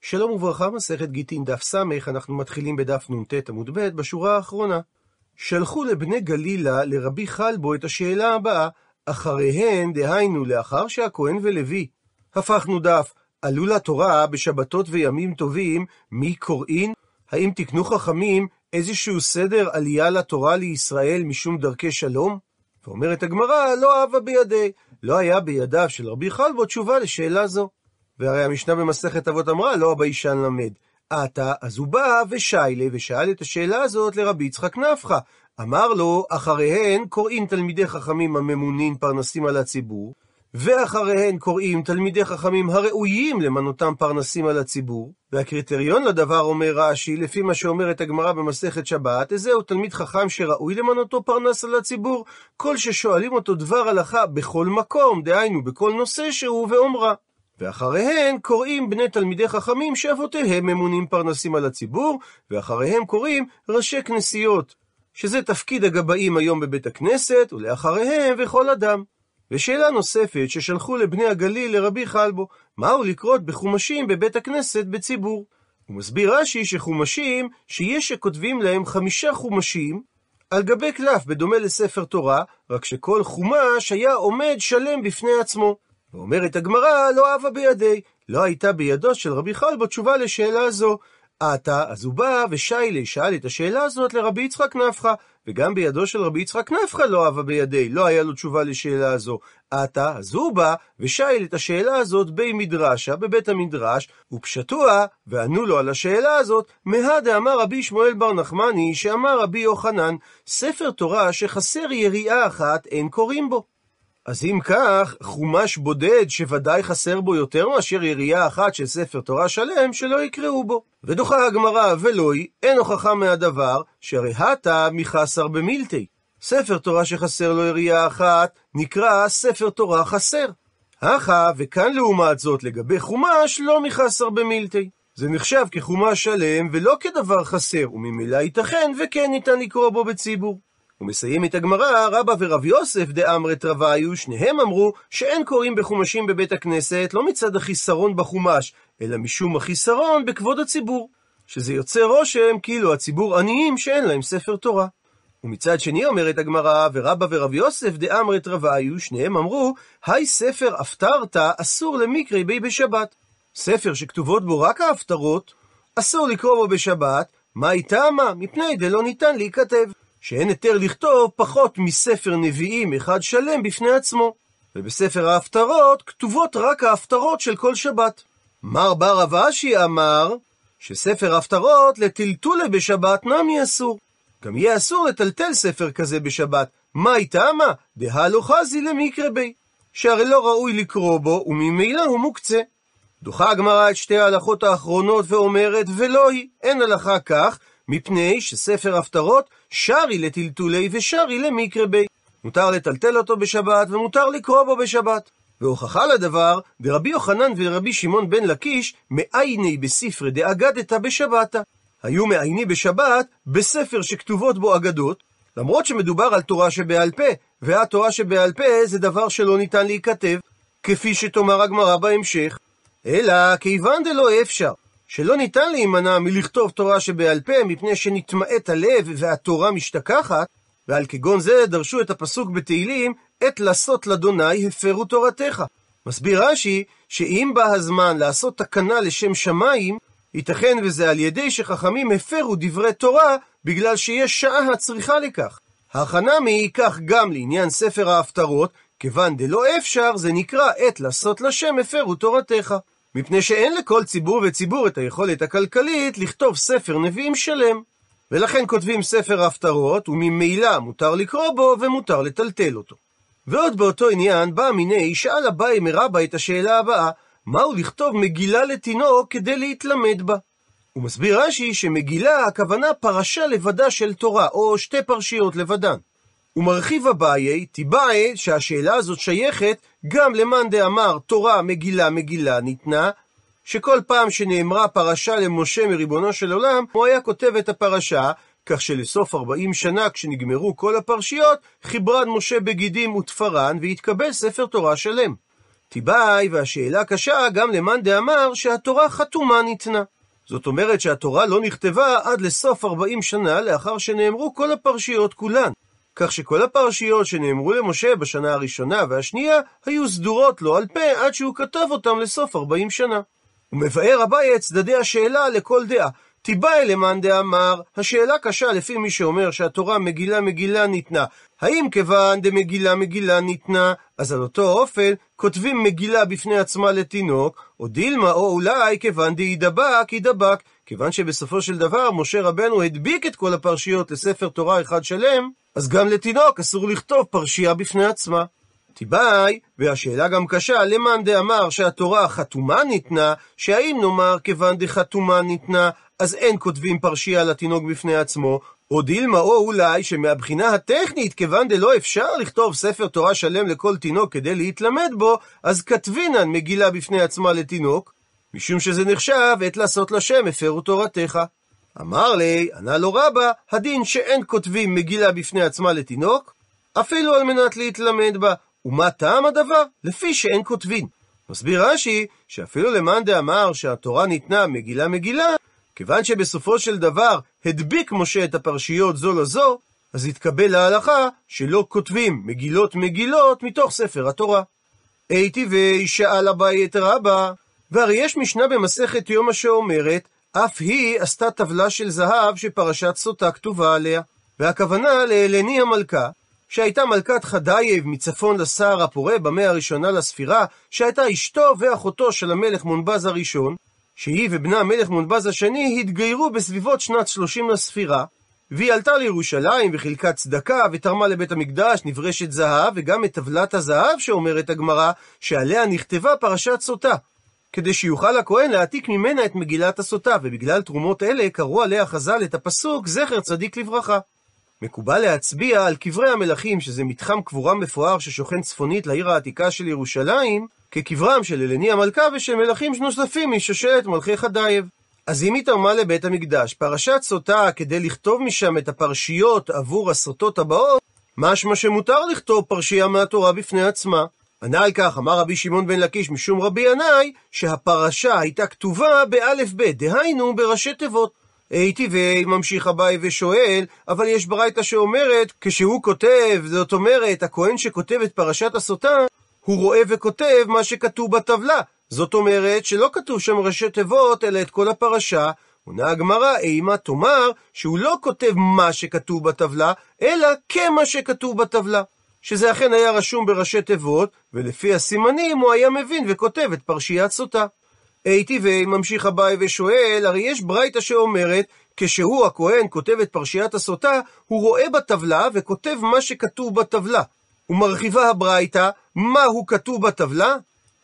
שלום וברכה, מסכת גיטין דף ס', אנחנו מתחילים בדף נ"ט עמוד ב', בשורה האחרונה. שלחו לבני גלילה לרבי חלבו את השאלה הבאה, אחריהן, דהיינו, לאחר שהכהן ולוי. הפכנו דף, עלו לתורה בשבתות וימים טובים, מי קוראין? האם תקנו חכמים איזשהו סדר עלייה לתורה לישראל משום דרכי שלום? ואומרת הגמרא, לא אהבה בידי. לא היה בידיו של רבי חלבו תשובה לשאלה זו. והרי המשנה במסכת אבות אמרה, לא הביישן למד. עתה, אז הוא בא ושיילה, ושאל את השאלה הזאת לרבי יצחק נפחא. אמר לו, אחריהן קוראים תלמידי חכמים הממונין פרנסים על הציבור, ואחריהן קוראים תלמידי חכמים הראויים למנותם פרנסים על הציבור, והקריטריון לדבר אומר רש"י, לפי מה שאומרת הגמרא במסכת שבת, זהו תלמיד חכם שראוי למנותו פרנס על הציבור, כל ששואלים אותו דבר הלכה בכל מקום, דהיינו בכל נושא שהוא ואומרה. ואחריהן קוראים בני תלמידי חכמים שאבותיהם ממונים פרנסים על הציבור, ואחריהם קוראים ראשי כנסיות, שזה תפקיד הגבאים היום בבית הכנסת, ולאחריהם וכל אדם. ושאלה נוספת ששלחו לבני הגליל לרבי חלבו, מהו לקרות בחומשים בבית הכנסת בציבור? הוא מסביר רש"י שחומשים, שיש שכותבים להם חמישה חומשים על גבי קלף, בדומה לספר תורה, רק שכל חומש היה עומד שלם בפני עצמו. ואומרת הגמרא, לא אהבה בידי, לא הייתה בידו של רבי חלבו תשובה לשאלה זו. עתה, אז הוא בא ושיילי שאל את השאלה הזאת לרבי יצחק נפחא, וגם בידו של רבי יצחק נפחא לא אהבה בידי, לא היה לו תשובה לשאלה הזו. עתה, אז הוא בא ושאל את השאלה הזאת בי מדרשה, בבית המדרש, ופשטוה, וענו לו על השאלה הזאת, מהא דאמר רבי שמואל בר נחמני, שאמר רבי יוחנן, ספר תורה שחסר יריעה אחת, אין קוראים בו. אז אם כך, חומש בודד שוודאי חסר בו יותר מאשר ירייה אחת של ספר תורה שלם, שלא יקראו בו. ודוחה הגמרא ולוי, אין הוכחה מהדבר, שהרי הטה מחסר במילתי. ספר תורה שחסר לו ירייה אחת, נקרא ספר תורה חסר. הכה, וכאן לעומת זאת, לגבי חומש, לא מחסר במילתי. זה נחשב כחומש שלם ולא כדבר חסר, וממילא ייתכן וכן ניתן לקרוא בו בציבור. ומסיים את הגמרא, רבא ורב יוסף דאמרת רוויו, שניהם אמרו שאין קוראים בחומשים בבית הכנסת לא מצד החיסרון בחומש, אלא משום החיסרון בכבוד הציבור. שזה יוצר רושם כאילו הציבור עניים שאין להם ספר תורה. ומצד שני אומרת הגמרא, ורבא ורב יוסף דאמרת רוויו, שניהם אמרו, היי ספר הפטרת אסור למקרי בי בשבת. ספר שכתובות בו רק ההפטרות, אסור לקרוא בו בשבת, מה איתמה? מפני דלא ניתן להיכתב. שאין היתר לכתוב פחות מספר נביאים אחד שלם בפני עצמו. ובספר ההפטרות כתובות רק ההפטרות של כל שבת. מר בר רב אשי אמר שספר ההפטרות לטלטולה בשבת נמי אסור. גם יהיה אסור לטלטל ספר כזה בשבת. מה איתמה? דהלו חזי למקרה בי. שהרי לא ראוי לקרוא בו, וממילא הוא מוקצה. דוחה הגמרא את שתי ההלכות האחרונות ואומרת, ולא היא, אין הלכה כך, מפני שספר הפטרות שרי לטלטולי ושרי למקרה בי. מותר לטלטל אותו בשבת ומותר לקרוא בו בשבת. והוכחה לדבר, דרבי יוחנן ורבי שמעון בן לקיש, מעייני בספרי דאגדתא בשבתא. היו מעייני בשבת בספר שכתובות בו אגדות, למרות שמדובר על תורה שבעל פה, והתורה שבעל פה זה דבר שלא ניתן להיכתב, כפי שתאמר הגמרא בהמשך. אלא כיוון דלא אפשר, שלא ניתן להימנע מלכתוב תורה שבעל פה, מפני שנתמעט הלב והתורה משתכחת, ועל כגון זה דרשו את הפסוק בתהילים, עת לעשות לאדוני הפרו תורתך. מסביר רש"י, שאם בא הזמן לעשות תקנה לשם שמיים, ייתכן וזה על ידי שחכמים הפרו דברי תורה, בגלל שיש שעה הצריכה לכך. החנמי כך גם לעניין ספר ההפטרות, כיוון דלא אפשר, זה נקרא עת לעשות לשם הפרו תורתך. מפני שאין לכל ציבור וציבור את היכולת הכלכלית לכתוב ספר נביאים שלם. ולכן כותבים ספר הפטרות, וממילא מותר לקרוא בו ומותר לטלטל אותו. ועוד באותו עניין בא מיני שאל אביי מרבה את השאלה הבאה, מהו לכתוב מגילה לתינוק כדי להתלמד בה? הוא מסביר רש"י שמגילה הכוונה פרשה לבדה של תורה, או שתי פרשיות לבדן. ומרחיב אביי, תיבאי שהשאלה הזאת שייכת גם למאן דאמר תורה מגילה מגילה ניתנה, שכל פעם שנאמרה פרשה למשה מריבונו של עולם, הוא היה כותב את הפרשה, כך שלסוף 40 שנה כשנגמרו כל הפרשיות, חיברן משה בגידים ותפרן, והתקבל ספר תורה שלם. תיבאי, והשאלה קשה גם למאן דאמר שהתורה חתומה ניתנה. זאת אומרת שהתורה לא נכתבה עד לסוף 40 שנה לאחר שנאמרו כל הפרשיות כולן. כך שכל הפרשיות שנאמרו למשה בשנה הראשונה והשנייה היו סדורות לו על פה עד שהוא כתב אותם לסוף 40 שנה. הוא מבאר אביי את צדדי השאלה לכל דעה. תיבאי למאן דאמר, השאלה קשה לפי מי שאומר שהתורה מגילה מגילה ניתנה. האם כיוון דמגילה מגילה ניתנה, אז על אותו אופן כותבים מגילה בפני עצמה לתינוק, או דילמה, או אולי כיוון דהידבק, ידבק, כיוון שבסופו של דבר משה רבנו הדביק את כל הפרשיות לספר תורה אחד שלם, אז גם לתינוק אסור לכתוב פרשייה בפני עצמה. תיבאי, והשאלה גם קשה, למאן דאמר שהתורה חתומה ניתנה, שהאם נאמר כיוון דחתומה ניתנה, אז אין כותבים פרשייה לתינוק בפני עצמו, או דילמה או אולי שמהבחינה הטכנית, כיוון דלא אפשר לכתוב ספר תורה שלם לכל תינוק כדי להתלמד בו, אז כתבינן מגילה בפני עצמה לתינוק, משום שזה נחשב עת לעשות לשם הפרו תורתך. אמר לי, ענה לו רבא, הדין שאין כותבים מגילה בפני עצמה לתינוק, אפילו על מנת להתלמד בה. ומה טעם הדבר? לפי שאין כותבין. מסביר רש"י, שאפילו למאן דאמר שהתורה ניתנה מגילה מגילה, כיוון שבסופו של דבר הדביק משה את הפרשיות זו לזו, אז התקבל להלכה שלא כותבים מגילות מגילות מתוך ספר התורה. הייתי וישאל אביי את רבא, והרי יש משנה במסכת יומא שאומרת, אף היא עשתה טבלה של זהב שפרשת סוטה כתובה עליה. והכוונה לאלני המלכה, שהייתה מלכת חדייב מצפון לסהר הפורה במאה הראשונה לספירה, שהייתה אשתו ואחותו של המלך מונבז הראשון, שהיא ובנה המלך מונבז השני התגיירו בסביבות שנת 30 לספירה, והיא עלתה לירושלים וחילקה צדקה ותרמה לבית המקדש נברשת זהב וגם את טבלת הזהב שאומרת הגמרא שעליה נכתבה פרשת סוטה. כדי שיוכל הכהן להעתיק ממנה את מגילת הסוטה, ובגלל תרומות אלה קראו עליה חז"ל את הפסוק זכר צדיק לברכה. מקובל להצביע על קברי המלכים, שזה מתחם קבורה מפואר ששוכן צפונית לעיר העתיקה של ירושלים, כקברם של אלני המלכה ושל מלכים נוספים משושלת מלכי חדייב. אז היא תרמה לבית המקדש פרשת סוטה כדי לכתוב משם את הפרשיות עבור הסוטות הבאות, משמע שמותר לכתוב פרשייה מהתורה בפני עצמה. ענה על כך, אמר רבי שמעון בן לקיש משום רבי ינאי, שהפרשה הייתה כתובה באלף בית, דהיינו בראשי תיבות. הייתי וממשיך אביי ושואל, אבל יש ברייתא שאומרת, כשהוא כותב, זאת אומרת, הכהן שכותב את פרשת הסוטה, הוא רואה וכותב מה שכתוב בטבלה. זאת אומרת שלא כתוב שם ראשי תיבות, אלא את כל הפרשה. עונה הגמרא, אימה תאמר שהוא לא כותב מה שכתוב בטבלה, אלא כמה שכתוב בטבלה. שזה אכן היה רשום בראשי תיבות, ולפי הסימנים הוא היה מבין וכותב את פרשיית סוטה. הייתי וממשיך אביי ושואל, הרי יש ברייתא שאומרת, כשהוא הכהן כותב את פרשיית הסוטה, הוא רואה בטבלה וכותב מה שכתוב בטבלה. ומרחיבה הברייתא, מה הוא כתוב בטבלה?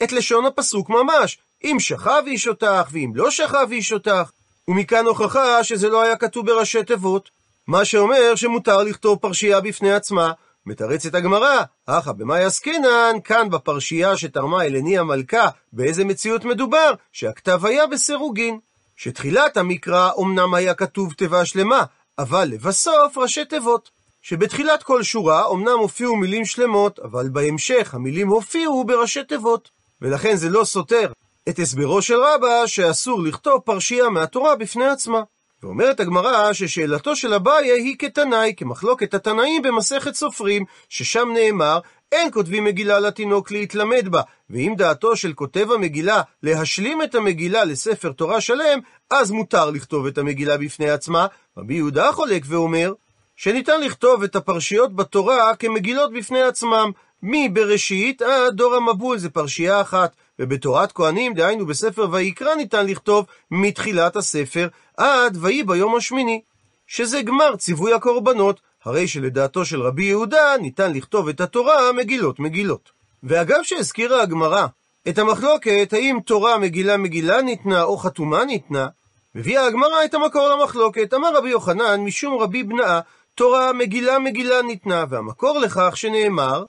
את לשון הפסוק ממש, אם שכב איש אותך, ואם לא שכב איש אותך. ומכאן הוכחה שזה לא היה כתוב בראשי תיבות. מה שאומר שמותר לכתוב פרשייה בפני עצמה, מתרצת הגמרא, אחא במאי עסקינן, כאן בפרשייה שתרמה אלני המלכה, באיזה מציאות מדובר? שהכתב היה בסירוגין. שתחילת המקרא אמנם היה כתוב תיבה שלמה, אבל לבסוף ראשי תיבות. שבתחילת כל שורה אמנם הופיעו מילים שלמות, אבל בהמשך המילים הופיעו בראשי תיבות. ולכן זה לא סותר את הסברו של רבא שאסור לכתוב פרשייה מהתורה בפני עצמה. ואומרת הגמרא ששאלתו של אביי היא כתנאי, כמחלוקת התנאים במסכת סופרים, ששם נאמר, אין כותבים מגילה לתינוק להתלמד בה, ואם דעתו של כותב המגילה להשלים את המגילה לספר תורה שלם, אז מותר לכתוב את המגילה בפני עצמה. רבי יהודה חולק ואומר, שניתן לכתוב את הפרשיות בתורה כמגילות בפני עצמם, מבראשית עד דור המבול, זה פרשייה אחת. ובתורת כהנים, דהיינו בספר ויקרא, ניתן לכתוב מתחילת הספר עד ויהי ביום השמיני, שזה גמר ציווי הקורבנות, הרי שלדעתו של רבי יהודה ניתן לכתוב את התורה מגילות מגילות. ואגב שהזכירה הגמרא את המחלוקת האם תורה מגילה מגילה ניתנה או חתומה ניתנה, מביאה הגמרא את המקור למחלוקת. אמר רבי יוחנן משום רבי בנאה תורה מגילה מגילה ניתנה, והמקור לכך שנאמר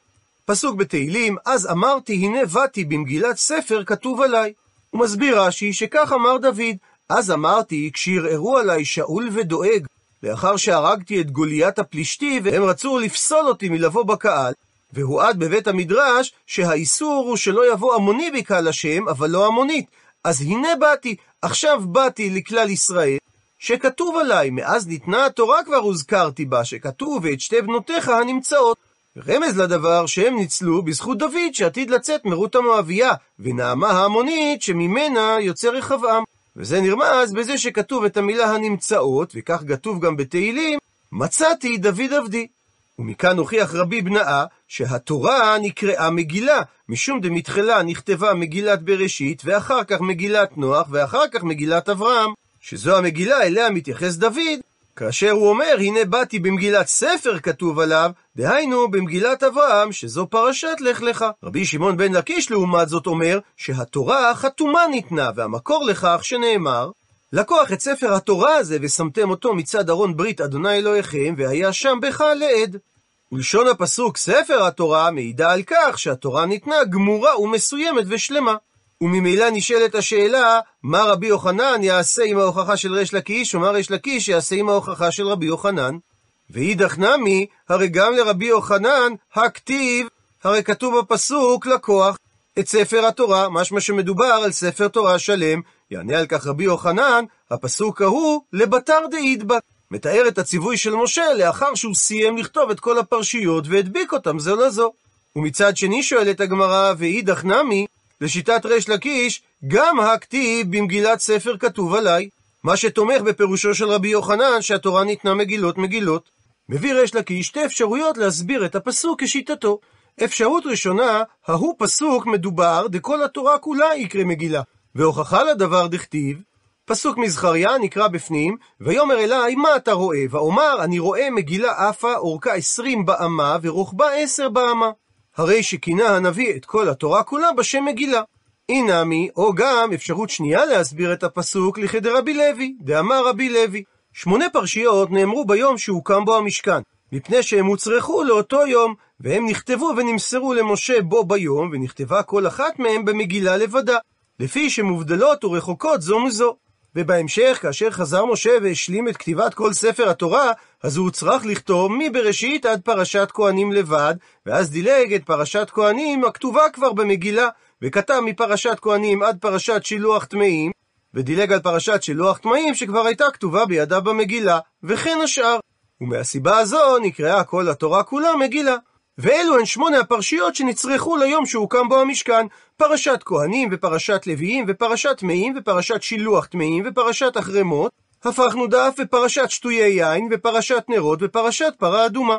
פסוק בתהילים, אז אמרתי, הנה באתי במגילת ספר כתוב עליי. הוא מסביר רש"י שכך אמר דוד, אז אמרתי, כשערערו עליי שאול ודואג, לאחר שהרגתי את גוליית הפלישתי, והם רצו לפסול אותי מלבוא בקהל, והועד בבית המדרש שהאיסור הוא שלא יבוא המוני בקהל השם, אבל לא המונית. אז הנה באתי, עכשיו באתי לכלל ישראל, שכתוב עליי, מאז ניתנה התורה כבר הוזכרתי בה, שכתוב ואת שתי בנותיך הנמצאות. רמז לדבר שהם ניצלו בזכות דוד שעתיד לצאת מרות המואבייה, ונעמה ההמונית שממנה יוצא רחבעם. וזה נרמז בזה שכתוב את המילה הנמצאות, וכך כתוב גם בתהילים, מצאתי דוד עבדי. ומכאן הוכיח רבי בנאה שהתורה נקראה מגילה, משום דמתחילה נכתבה מגילת בראשית, ואחר כך מגילת נוח, ואחר כך מגילת אברהם, שזו המגילה אליה מתייחס דוד, כאשר הוא אומר, הנה באתי במגילת ספר כתוב עליו, דהיינו במגילת אברהם, שזו פרשת לך לך. רבי שמעון בן לקיש לעומת זאת אומר, שהתורה חתומה ניתנה, והמקור לכך שנאמר, לקוח את ספר התורה הזה ושמתם אותו מצד ארון ברית אדוני אלוהיכם, והיה שם בך לעד. ולשון הפסוק ספר התורה מעידה על כך שהתורה ניתנה גמורה ומסוימת ושלמה. וממילא נשאלת השאלה, מה רבי יוחנן יעשה עם ההוכחה של ריש לקיש, ומה ריש לקיש יעשה עם ההוכחה של רבי יוחנן? ואידך נמי, הרי גם לרבי יוחנן, הכתיב, הרי כתוב בפסוק לקוח את ספר התורה, משמע שמדובר על ספר תורה שלם, יענה על כך רבי יוחנן, הפסוק ההוא לבתר דאידבק. מתאר את הציווי של משה לאחר שהוא סיים לכתוב את כל הפרשיות והדביק אותם זו לזו. ומצד שני שואלת הגמרא, ואידך נמי, לשיטת ריש לקיש, גם הכתיב במגילת ספר כתוב עליי, מה שתומך בפירושו של רבי יוחנן שהתורה ניתנה מגילות מגילות. מביא ריש לקיש שתי אפשרויות להסביר את הפסוק כשיטתו. אפשרות ראשונה, ההוא פסוק מדובר דכל התורה כולה יקרא מגילה. והוכחה לדבר דכתיב, פסוק מזכריה נקרא בפנים, ויאמר אליי מה אתה רואה? ואומר אני רואה מגילה עפה אורכה עשרים באמה ורוחבה עשר באמה. הרי שכינה הנביא את כל התורה כולה בשם מגילה. אינמי, או גם אפשרות שנייה להסביר את הפסוק לכדרבי לוי, דאמר רבי לוי. שמונה פרשיות נאמרו ביום שהוקם בו המשכן, מפני שהם הוצרכו לאותו יום, והם נכתבו ונמסרו למשה בו ביום, ונכתבה כל אחת מהם במגילה לבדה, לפי שמובדלות ורחוקות זו מזו. ובהמשך, כאשר חזר משה והשלים את כתיבת כל ספר התורה, אז הוא צריך לכתוב מבראשית עד פרשת כהנים לבד, ואז דילג את פרשת כהנים הכתובה כבר במגילה, וכתב מפרשת כהנים עד פרשת שילוח טמאים, ודילג על פרשת שילוח טמאים שכבר הייתה כתובה בידיו במגילה, וכן השאר. ומהסיבה הזו נקראה כל התורה כולה מגילה. ואלו הן שמונה הפרשיות שנצרכו ליום שהוקם בו המשכן, פרשת כהנים ופרשת לוויים ופרשת טמאים ופרשת שילוח טמאים ופרשת החרמות, הפכנו דף ופרשת שטויי יין ופרשת נרות ופרשת פרה אדומה.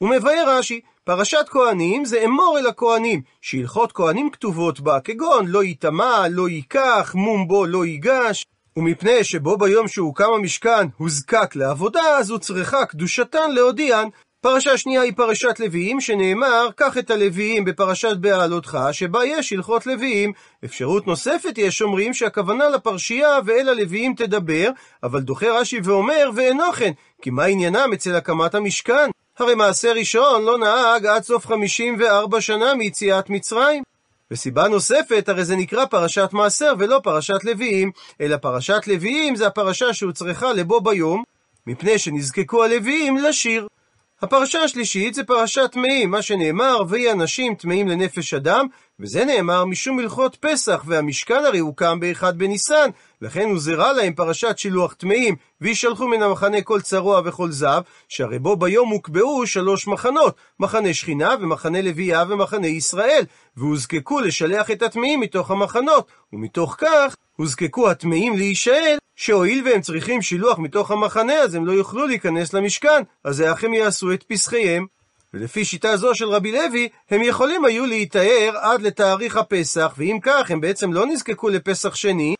ומבאר רש"י, פרשת כהנים זה אמור אל הכהנים, שהלכות כהנים כתובות בה, כגון לא ייטמע, לא ייקח, מום בו לא ייגש, ומפני שבו ביום שהוקם המשכן הוזקק לעבודה, אז הוא צריכה קדושתן להודיען, פרשה שנייה היא פרשת לוויים, שנאמר, קח את הלוויים בפרשת בעלותך, שבה יש הלכות לוויים. אפשרות נוספת יש אומרים שהכוונה לפרשייה ואל הלוויים תדבר, אבל דוחה רש"י ואומר, ואינו כן, כי מה עניינם אצל הקמת המשכן? הרי מעשה ראשון לא נהג עד סוף 54 שנה מיציאת מצרים. וסיבה נוספת, הרי זה נקרא פרשת מעשר ולא פרשת לוויים, אלא פרשת לוויים זה הפרשה שהוצרכה לבו ביום, מפני שנזקקו הלוויים לשיר. הפרשה השלישית זה פרשת טמאים, מה שנאמר, ויהי אנשים טמאים לנפש אדם, וזה נאמר משום הלכות פסח, והמשכן הרי הוקם באחד בניסן, לכן הוזהרה להם פרשת שילוח טמאים, וישלחו מן המחנה כל צרוע וכל זב, שהרי בו ביום הוקבעו שלוש מחנות, מחנה שכינה ומחנה לוויה ומחנה ישראל, והוזקקו לשלח את הטמאים מתוך המחנות, ומתוך כך הוזקקו הטמאים להישאל, שהואיל והם צריכים שילוח מתוך המחנה, אז הם לא יוכלו להיכנס למשכן, אז איך הם יעשו את פסחיהם? ולפי שיטה זו של רבי לוי, הם יכולים היו להיטהר עד לתאריך הפסח, ואם כך, הם בעצם לא נזקקו לפסח שני,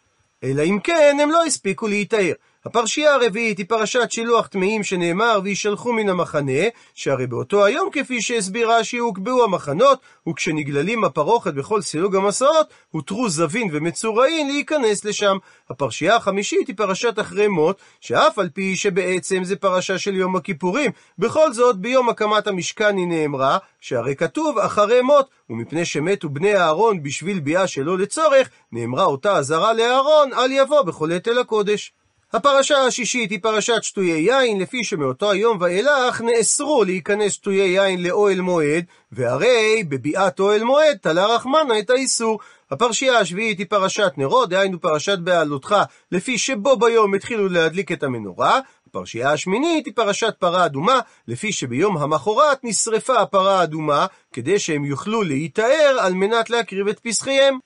אלא אם כן הם לא הספיקו להיטהר. הפרשייה הרביעית היא פרשת שילוח טמאים שנאמר וישלחו מן המחנה, שהרי באותו היום כפי שהסביר רש"י הוקבעו המחנות, וכשנגללים הפרוכת בכל סילוג המסעות, הותרו זבין ומצורעין להיכנס לשם. הפרשייה החמישית היא פרשת אחרי מות, שאף על פי שבעצם זה פרשה של יום הכיפורים, בכל זאת ביום הקמת המשכן היא נאמרה, שהרי כתוב אחרי מות, ומפני שמתו בני אהרון בשביל ביאה שלא לצורך, נאמרה אותה אזהרה לאהרון, אל יבוא בכל עת אל הקודש. הפרשה השישית היא פרשת שטויי יין, לפי שמאותו היום ואילך נאסרו להיכנס שטויי יין לאוהל מועד, והרי בביאת אוהל מועד תלה רחמנה את האיסור. הפרשייה השביעית היא פרשת נרות, דהיינו פרשת בעלותך, לפי שבו ביום התחילו להדליק את המנורה. הפרשייה השמינית היא פרשת פרה אדומה, לפי שביום המחרת נשרפה הפרה האדומה, כדי שהם יוכלו להיטהר על מנת להקריב את פסחיהם.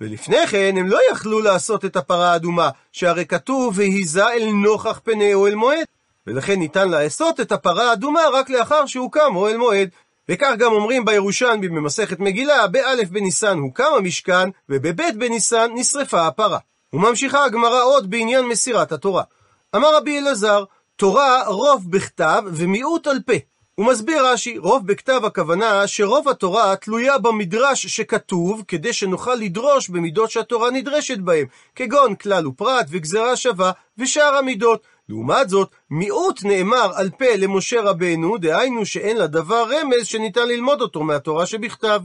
ולפני כן הם לא יכלו לעשות את הפרה האדומה, שהרי כתוב והיזה אל נוכח פני אוהל מועד. ולכן ניתן לעשות את הפרה האדומה רק לאחר שהוקם אוהל מועד. וכך גם אומרים בירושלמי במסכת מגילה, באלף בניסן הוקם המשכן, ובבית בניסן נשרפה הפרה. וממשיכה הגמרא עוד בעניין מסירת התורה. אמר רבי אלעזר, תורה רוב בכתב ומיעוט על פה. הוא מסביר רש"י, רוב בכתב הכוונה שרוב התורה תלויה במדרש שכתוב, כדי שנוכל לדרוש במידות שהתורה נדרשת בהם, כגון כלל ופרט וגזרה שווה ושאר המידות. לעומת זאת, מיעוט נאמר על פה למשה רבנו, דהיינו שאין לדבר רמז שניתן ללמוד אותו מהתורה שבכתב.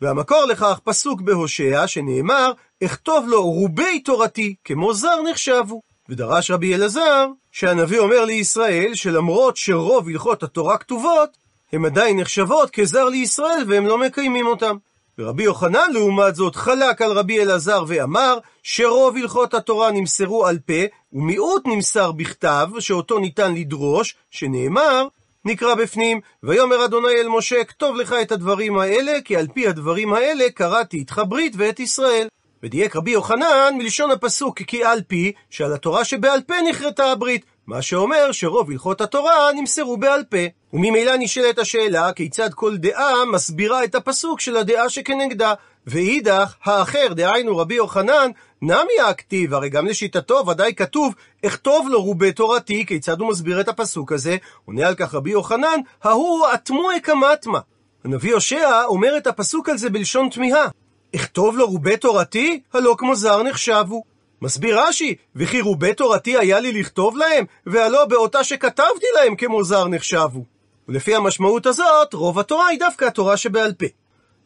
והמקור לכך פסוק בהושע, שנאמר, אכתוב לו רובי תורתי, כמו זר נחשבו. ודרש רבי אלעזר, שהנביא אומר לישראל שלמרות שרוב הלכות התורה כתובות, הן עדיין נחשבות כזר לישראל והם לא מקיימים אותם. ורבי יוחנן לעומת זאת חלק על רבי אלעזר ואמר שרוב הלכות התורה נמסרו על פה ומיעוט נמסר בכתב שאותו ניתן לדרוש, שנאמר נקרא בפנים, ויאמר אדוני אל משה, כתוב לך את הדברים האלה, כי על פי הדברים האלה קראתי איתך ברית ואת ישראל. ודייק רבי יוחנן מלשון הפסוק כי על פי, שעל התורה שבעל פה נכרתה הברית, מה שאומר שרוב הלכות התורה נמסרו בעל פה. וממילא נשאלת השאלה כיצד כל דעה מסבירה את הפסוק של הדעה שכנגדה. ואידך, האחר, דהיינו רבי יוחנן, נמי הכתיב, הרי גם לשיטתו ודאי כתוב, אכתוב לו רובה תורתי, כיצד הוא מסביר את הפסוק הזה? עונה על כך רבי יוחנן, ההוא אטמועי קמטמה. הנביא הושע אומר את הפסוק על זה בלשון תמיהה. אכתוב לו רובה תורתי? הלא כמו זר נחשבו. מסביר רש"י, וכי רובה תורתי היה לי לכתוב להם, והלא באותה שכתבתי להם כמו זר נחשבו. ולפי המשמעות הזאת, רוב התורה היא דווקא התורה שבעל פה.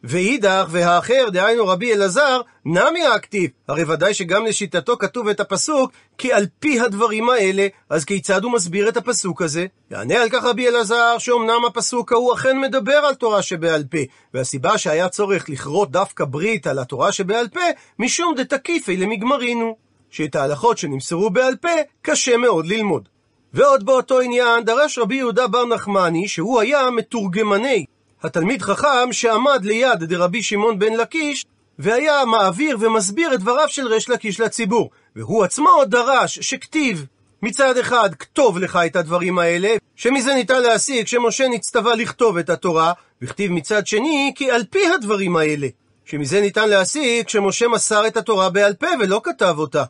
ואידך והאחר, דהיינו רבי אלעזר, נמי הכתיב, הרי ודאי שגם לשיטתו כתוב את הפסוק, כי על פי הדברים האלה, אז כיצד הוא מסביר את הפסוק הזה? יענה על כך רבי אלעזר, שאומנם הפסוק ההוא אכן מדבר על תורה שבעל פה, והסיבה שהיה צורך לכרות דווקא ברית על התורה שבעל פה, משום דתקיפי למגמרינו, שאת ההלכות שנמסרו בעל פה, קשה מאוד ללמוד. ועוד באותו עניין דרש רבי יהודה בר נחמני, שהוא היה מתורגמני התלמיד חכם שעמד ליד דרבי שמעון בן לקיש, והיה מעביר ומסביר את דבריו של ריש לקיש לציבור. והוא עצמו דרש שכתיב מצד אחד כתוב לך את הדברים האלה, שמזה ניתן להסיק שמשה נצטווה לכתוב את התורה, וכתיב מצד שני כי על פי הדברים האלה, שמזה ניתן להסיק שמשה מסר את התורה בעל פה ולא כתב אותה.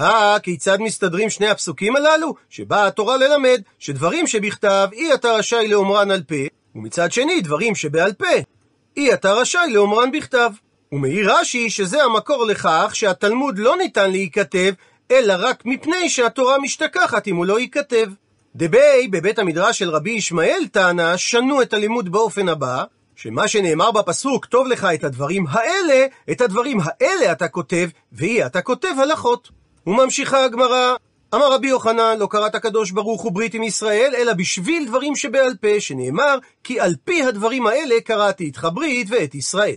אה, כיצד מסתדרים שני הפסוקים הללו? שבאה התורה ללמד שדברים שבכתב אי אתה רשאי לאומרן על פה, ומצד שני דברים שבעל פה, אי אתה רשאי לאומרן בכתב. ומעיר רש"י שזה המקור לכך שהתלמוד לא ניתן להיכתב, אלא רק מפני שהתורה משתכחת אם הוא לא ייכתב. דבי, בבית המדרש של רבי ישמעאל טענה, שנו את הלימוד באופן הבא, שמה שנאמר בפסוק, כתוב לך את הדברים האלה, את הדברים האלה אתה כותב, ואי אתה כותב הלכות. וממשיכה הגמרא, אמר רבי יוחנן, לא קראת הקדוש ברוך הוא ברית עם ישראל, אלא בשביל דברים שבעל פה, שנאמר, כי על פי הדברים האלה קראתי איתך ברית ואת ישראל.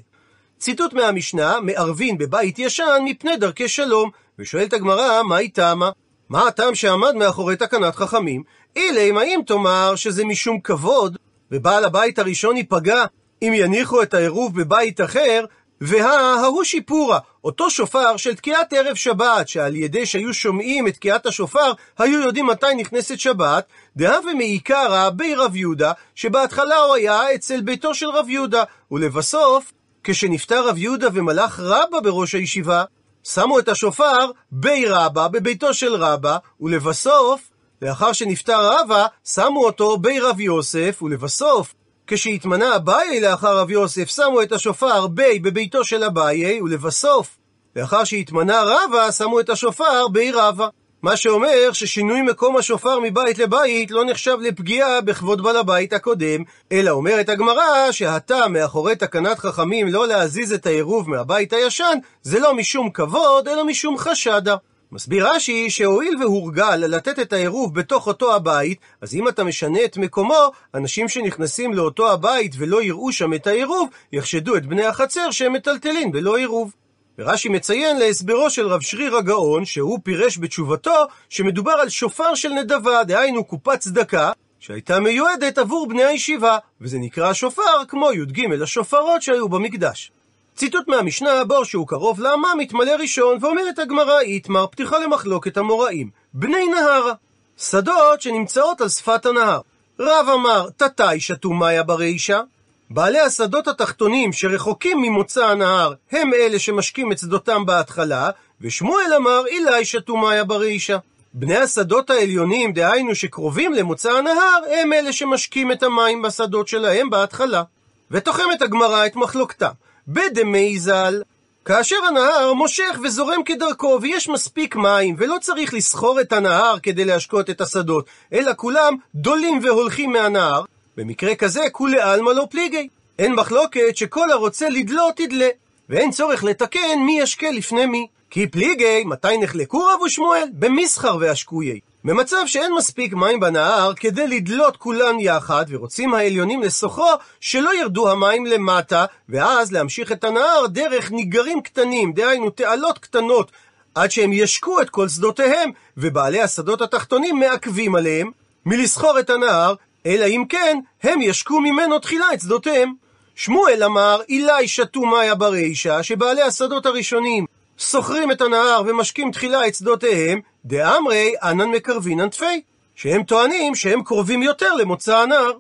ציטוט מהמשנה, מערבין בבית ישן מפני דרכי שלום, ושואלת הגמרא, מה היא טעמה? מה הטעם שעמד מאחורי תקנת חכמים? אילם, האם תאמר שזה משום כבוד, ובעל הבית הראשון ייפגע אם יניחו את העירוב בבית אחר, וההוא שיפורה, אותו שופר של תקיעת ערב שבת, שעל ידי שהיו שומעים את תקיעת השופר, היו יודעים מתי נכנסת שבת, דהווה מעיקרא בי רב יהודה, שבהתחלה הוא היה אצל ביתו של רב יהודה, ולבסוף, כשנפטר רב יהודה ומלך רבא בראש הישיבה, שמו את השופר בי רבא, בביתו של רבא, ולבסוף, לאחר שנפטר רבא, שמו אותו בי רב יוסף, ולבסוף, כשהתמנה אביי לאחר רב יוסף, שמו את השופר בי בביתו של אביי, ולבסוף, לאחר שהתמנה רבא, שמו את השופר בי רבא. מה שאומר ששינוי מקום השופר מבית לבית לא נחשב לפגיעה בכבוד בעל הבית הקודם, אלא אומרת הגמרא שהטעם מאחורי תקנת חכמים לא להזיז את העירוב מהבית הישן, זה לא משום כבוד, אלא משום חשדה. מסביר רש"י שהואיל והורגל לתת את העירוב בתוך אותו הבית, אז אם אתה משנה את מקומו, אנשים שנכנסים לאותו הבית ולא יראו שם את העירוב, יחשדו את בני החצר שהם מטלטלים בלא עירוב. ורש"י מציין להסברו של רב שריר הגאון, שהוא פירש בתשובתו, שמדובר על שופר של נדבה, דהיינו קופת צדקה, שהייתה מיועדת עבור בני הישיבה, וזה נקרא שופר כמו י"ג השופרות שהיו במקדש. ציטוט מהמשנה, בור שהוא קרוב לאמה מתמלא ראשון, ואומרת הגמרא, איתמר פתיחה למחלוקת המוראים. בני נהרה, שדות שנמצאות על שפת הנהר. רב אמר, תתי שתו מאיה ברישה? בעלי השדות התחתונים שרחוקים ממוצא הנהר, הם אלה שמשקים את שדותם בהתחלה, ושמואל אמר, אילי שתו מאיה ברישה. בני השדות העליונים, דהיינו שקרובים למוצא הנהר, הם אלה שמשקים את המים בשדות שלהם בהתחלה. ותוחמת הגמרא את מחלוקתם. בדמי ז"ל, כאשר הנהר מושך וזורם כדרכו ויש מספיק מים ולא צריך לסחור את הנהר כדי להשקות את השדות, אלא כולם דולים והולכים מהנהר, במקרה כזה כולי עלמא לא פליגי. אין מחלוקת שכל הרוצה לדלות תדלה, ואין צורך לתקן מי ישקה לפני מי. כי פליגי, מתי נחלקו רב ושמואל? במסחר והשקויי. במצב שאין מספיק מים בנהר כדי לדלות כולן יחד, ורוצים העליונים לסוחו, שלא ירדו המים למטה, ואז להמשיך את הנהר דרך ניגרים קטנים, דהיינו תעלות קטנות, עד שהם ישקו את כל שדותיהם, ובעלי השדות התחתונים מעכבים עליהם מלסחור את הנהר, אלא אם כן, הם ישקו ממנו תחילה את שדותיהם. שמואל אמר, אילי שתו מאיה ברישה, שבעלי השדות הראשונים סוחרים את הנהר ומשקים תחילה את שדותיהם, דאמרי אנן מקרבינן תפי, שהם טוענים שהם קרובים יותר למוצא הנהר.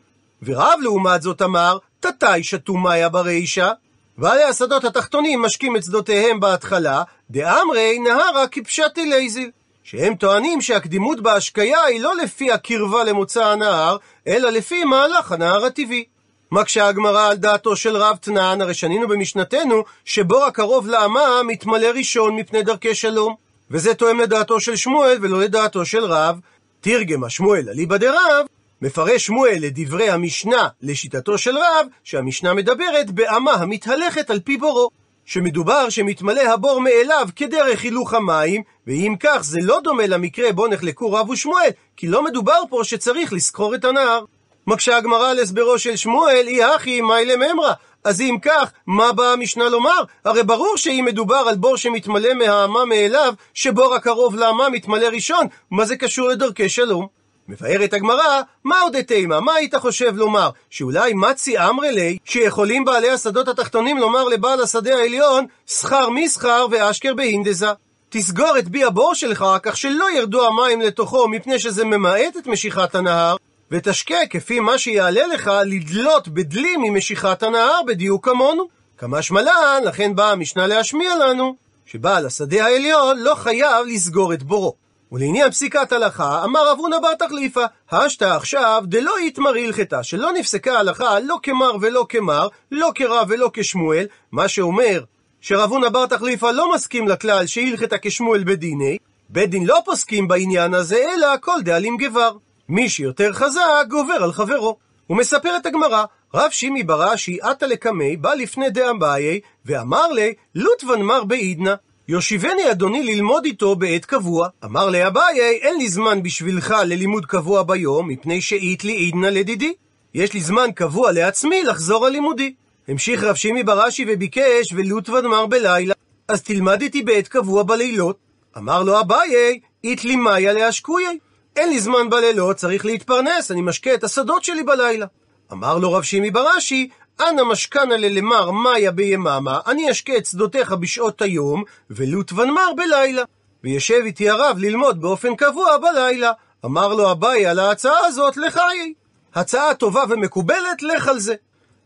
ורב לעומת זאת אמר, תתי שתו מאיה ברישה, בעלי השדות התחתונים משקים את שדותיהם בהתחלה, דאמרי נהרה כפשט אלייזיל. שהם טוענים שהקדימות בהשקיה היא לא לפי הקרבה למוצא הנהר, אלא לפי מהלך הנהר הטבעי. מקשה הגמרא על דעתו של רב תנן, הרי שנינו במשנתנו, שבור הקרוב לאמה מתמלא ראשון מפני דרכי שלום. וזה תואם לדעתו של שמואל ולא לדעתו של רב. תרגם השמואל אליבא דרב, מפרש שמואל לדברי המשנה לשיטתו של רב, שהמשנה מדברת באמה המתהלכת על פי בורו. שמדובר שמתמלא הבור מאליו כדרך הילוך המים, ואם כך זה לא דומה למקרה בו נחלקו רב ושמואל, כי לא מדובר פה שצריך לסחור את הנהר. מקשה הגמרא על הסברו של שמואל, אי הכי מאי לממרא. אז אם כך, מה באה המשנה לומר? הרי ברור שאם מדובר על בור שמתמלא מהאמה מאליו, שבור הקרוב לאמה מתמלא ראשון, מה זה קשור לדרכי שלום? מבארת הגמרא, מה עוד תימה? מה היית חושב לומר? שאולי מצי אמרי לי, שיכולים בעלי השדות התחתונים לומר לבעל השדה העליון, שכר מסחר ואשכר בהינדזה. תסגור את בי הבור שלך, כך שלא ירדו המים לתוכו מפני שזה ממעט את משיכת הנהר, ותשקה כפי מה שיעלה לך לדלות בדלי ממשיכת הנהר בדיוק כמונו. כמשמע לן, לכן באה המשנה להשמיע לנו, שבעל השדה העליון לא חייב לסגור את בורו. ולעניין פסיקת הלכה, אמר רב הונא בר תחליפה, השתא עכשיו דלא יתמר הלכתה, שלא נפסקה הלכה לא כמר ולא כמר, לא כרב ולא כשמואל, מה שאומר שרב הונא בר תחליפה לא מסכים לכלל שהלכתה כשמואל בדיני, בית דין לא פוסקים בעניין הזה, אלא כל דאלים גבר. מי שיותר חזק גובר על חברו. ומספרת הגמרא, רב שימי בראשי עטה לקמי בא לפני דאמביי ואמר לי לוטבן מר בעידנא יושיבני אדוני ללמוד איתו בעת קבוע. אמר לי אביי, אין לי זמן בשבילך ללימוד קבוע ביום, מפני שאית לי עידנא לדידי. יש לי זמן קבוע לעצמי לחזור על לימודי. המשיך רב שימי בראשי וביקש ולוטבן מר בלילה. אז תלמד איתי בעת קבוע בלילות. אמר לו אביי, אית לי מאיה להשקויי. אין לי זמן בלילות, צריך להתפרנס, אני משקה את השדות שלי בלילה. אמר לו רב שימי בראשי, אנא משכנה ללמר מאיה ביממה, אני אשקה את שדותיך בשעות היום, ולוטבן מר בלילה. וישב איתי הרב ללמוד באופן קבוע בלילה. אמר לו אביי על ההצעה הזאת לחיי. הצעה טובה ומקובלת, לך על זה.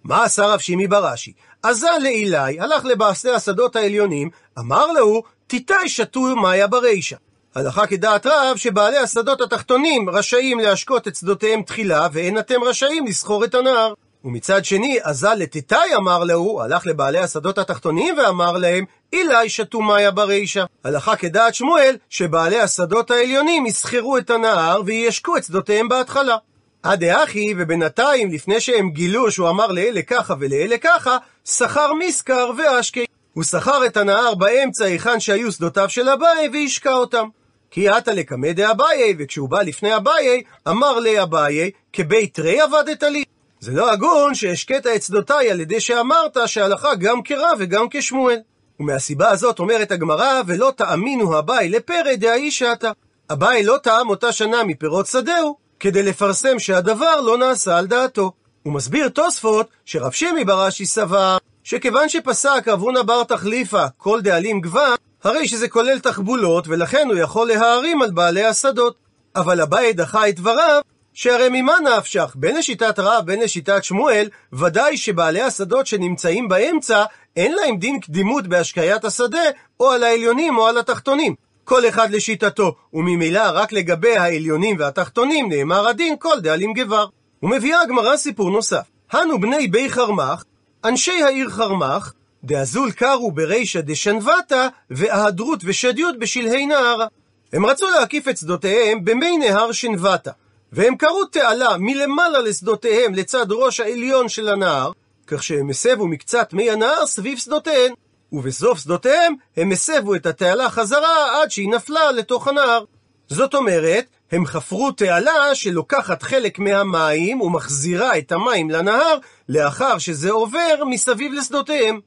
מה עשה רב שימי בראשי? אזל לאילי, הלך לבעשי השדות העליונים, אמר לו, תיתי שתו מאיה ברישה. הלכה כדעת רב שבעלי השדות התחתונים רשאים להשקות את שדותיהם תחילה, ואין אתם רשאים לסחור את הנהר. ומצד שני, אזל לתיתי אמר להו, הלך לבעלי השדות התחתונים ואמר להם, אילי שתו מאיה ברישה. הלכה כדעת שמואל, שבעלי השדות העליונים יסחרו את הנהר וישקו את שדותיהם בהתחלה. עד דאחי, ובינתיים, לפני שהם גילו שהוא אמר לאלה ככה ולאלה ככה, שכר מסקר ואשקי. הוא שכר את הנהר באמצע היכן שהיו שדותיו של אביי והשקע אותם. כי עתה לקמא דאביי, וכשהוא בא לפני אביי, אמר לאביי, כבית רי עבדת לי. זה לא הגון שהשקית את שדותיי על ידי שאמרת שהלכה גם כרב וגם כשמואל. ומהסיבה הזאת אומרת הגמרא, ולא תאמינו אביי לפרא דאיש אתה. אביי לא טעם אותה שנה מפירות שדהו, כדי לפרסם שהדבר לא נעשה על דעתו. הוא מסביר תוספות שרב שמי בראשי סבר שכיוון שפסק אבונה בר תחליפה כל דאלים גבה, הרי שזה כולל תחבולות, ולכן הוא יכול להערים על בעלי השדות. אבל אביי דחה את דבריו, שהרי ממה נפשך, בין לשיטת רב, בין לשיטת שמואל, ודאי שבעלי השדות שנמצאים באמצע, אין להם דין קדימות בהשקיית השדה, או על העליונים או על התחתונים. כל אחד לשיטתו, וממילא רק לגבי העליונים והתחתונים נאמר הדין כל דאלים גבר. ומביאה הגמרא סיפור נוסף. הנו בני בי חרמך, אנשי העיר חרמך, דאזול קרו ברישא דשנבטה, וההדרות ושדיות בשלהי נהרה. הם רצו להקיף את שדותיהם במי נהר שנבטה, והם קרו תעלה מלמעלה לשדותיהם לצד ראש העליון של הנהר, כך שהם הסבו מקצת מי הנהר סביב שדותיהם, ובסוף שדותיהם הם הסבו את התעלה חזרה עד שהיא נפלה לתוך הנהר. זאת אומרת, הם חפרו תעלה שלוקחת חלק מהמים ומחזירה את המים לנהר לאחר שזה עובר מסביב לשדותיהם.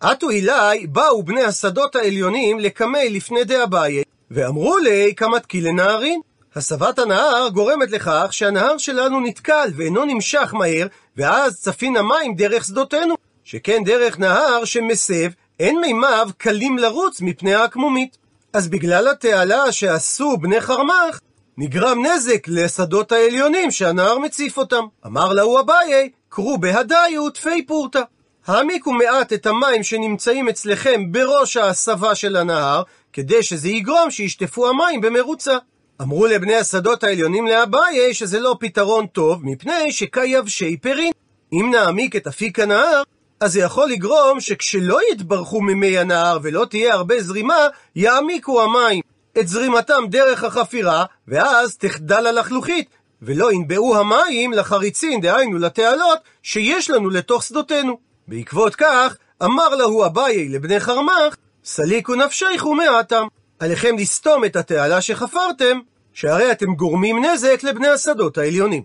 עטו אילי באו בני השדות העליונים לקמי לפני דאביי, ואמרו לי כמתקי לנהרין. הסבת הנהר גורמת לכך שהנהר שלנו נתקל ואינו נמשך מהר, ואז צפין המים דרך שדותינו, שכן דרך נהר שמסב, אין מימיו קלים לרוץ מפני העקמומית. אז בגלל התעלה שעשו בני חרמך, נגרם נזק לשדות העליונים שהנהר מציף אותם. אמר להו אביי, קרו בהדיו תפי פורתא. העמיקו מעט את המים שנמצאים אצלכם בראש ההסבה של הנהר, כדי שזה יגרום שישטפו המים במרוצה. אמרו לבני השדות העליונים לאביי שזה לא פתרון טוב, מפני שכיבשי פרין. אם נעמיק את אפיק הנהר, אז זה יכול לגרום שכשלא יתברכו ממי הנהר ולא תהיה הרבה זרימה, יעמיקו המים את זרימתם דרך החפירה, ואז תחדל הלחלוכית, ולא ינבעו המים לחריצים, דהיינו לתעלות, שיש לנו לתוך שדותינו. בעקבות כך, אמר להו אביי לבני חרמך, סליקו נפשייכו מעטם. עליכם לסתום את התעלה שחפרתם, שהרי אתם גורמים נזק לבני השדות העליונים.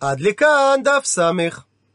עד לכאן דף סמך.